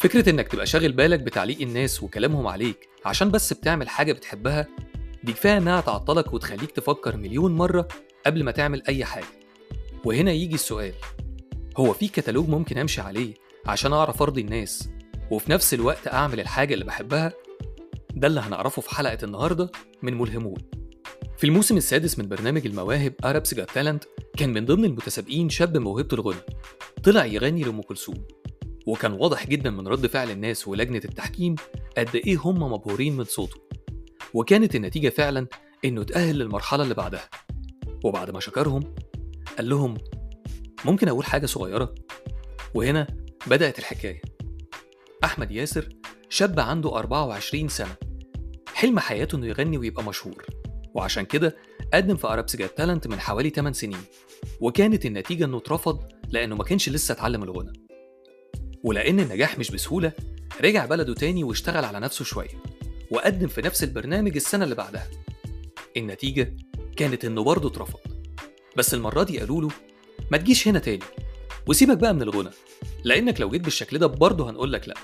فكرة إنك تبقى شاغل بالك بتعليق الناس وكلامهم عليك عشان بس بتعمل حاجة بتحبها دي كفاية إنها تعطلك وتخليك تفكر مليون مرة قبل ما تعمل أي حاجة. وهنا يجي السؤال هو في كتالوج ممكن أمشي عليه عشان أعرف أرضي الناس وفي نفس الوقت أعمل الحاجة اللي بحبها؟ ده اللي هنعرفه في حلقة النهاردة من ملهمون. في الموسم السادس من برنامج المواهب Arabs Got Talent كان من ضمن المتسابقين شاب موهبته الغنى طلع يغني لأم كلثوم. وكان واضح جدا من رد فعل الناس ولجنة التحكيم قد إيه هم مبهورين من صوته. وكانت النتيجة فعلا إنه اتأهل للمرحلة اللي بعدها. وبعد ما شكرهم قال لهم ممكن أقول حاجة صغيرة؟ وهنا بدأت الحكاية. أحمد ياسر شاب عنده 24 سنة حلم حياته إنه يغني ويبقى مشهور. وعشان كده قدم في أرابس جات تالنت من حوالي 8 سنين. وكانت النتيجة إنه اترفض لأنه ما كانش لسه اتعلم الغنى. ولأن النجاح مش بسهولة رجع بلده تاني واشتغل على نفسه شوية وقدم في نفس البرنامج السنة اللي بعدها. النتيجة كانت إنه برضه اترفض. بس المرة دي قالوا له ما تجيش هنا تاني وسيبك بقى من الغنى لأنك لو جيت بالشكل ده برضه هنقول لك لأ.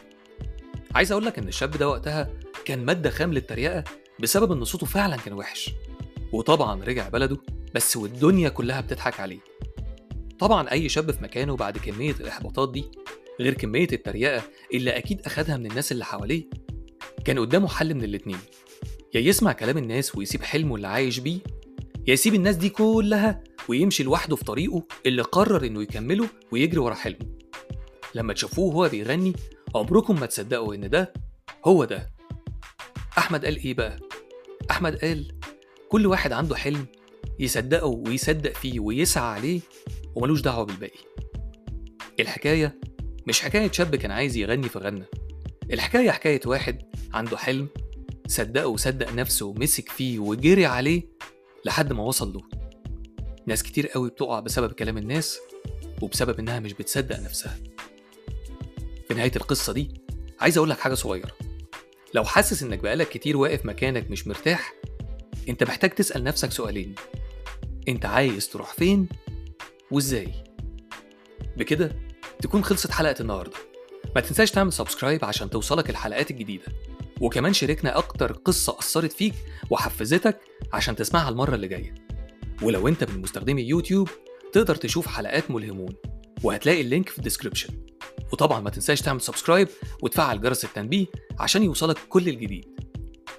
عايز أقول لك إن الشاب ده وقتها كان مادة خام للتريقة بسبب إن صوته فعلا كان وحش. وطبعا رجع بلده بس والدنيا كلها بتضحك عليه. طبعا أي شاب في مكانه بعد كمية الإحباطات دي غير كمية التريقة اللي أكيد أخدها من الناس اللي حواليه؟ كان قدامه حل من الاتنين. يا يسمع كلام الناس ويسيب حلمه اللي عايش بيه يا يسيب الناس دي كلها ويمشي لوحده في طريقه اللي قرر إنه يكمله ويجري ورا حلمه. لما تشوفوه وهو بيغني عمركم ما تصدقوا إن ده هو ده. أحمد قال إيه بقى؟ أحمد قال كل واحد عنده حلم يصدقه ويصدق فيه ويسعى عليه وملوش دعوة بالباقي. الحكاية مش حكاية شاب كان عايز يغني فغنى الحكاية حكاية واحد عنده حلم صدقه وصدق نفسه ومسك فيه وجري عليه لحد ما وصل له. ناس كتير قوي بتقع بسبب كلام الناس وبسبب إنها مش بتصدق نفسها. في نهاية القصة دي عايز أقول لك حاجة صغيرة. لو حاسس إنك بقالك كتير واقف مكانك مش مرتاح أنت محتاج تسأل نفسك سؤالين. أنت عايز تروح فين وإزاي؟ بكده تكون خلصت حلقة النهاردة. ما تنساش تعمل subscribe عشان توصلك الحلقات الجديدة. وكمان شاركنا أكتر قصة أثرت فيك وحفزتك عشان تسمعها المرة اللي جاية. ولو أنت من مستخدمي يوتيوب تقدر تشوف حلقات ملهمون وهتلاقي ال link في ال description. وطبعا ما تنساش تعمل subscribe وتفعل جرس التنبيه عشان يوصلك كل الجديد.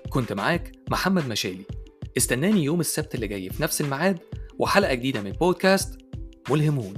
كنت معاك محمد مشالي. استناني يوم السبت اللي جاي في نفس الميعاد وحلقة جديدة من بودكاست ملهمون.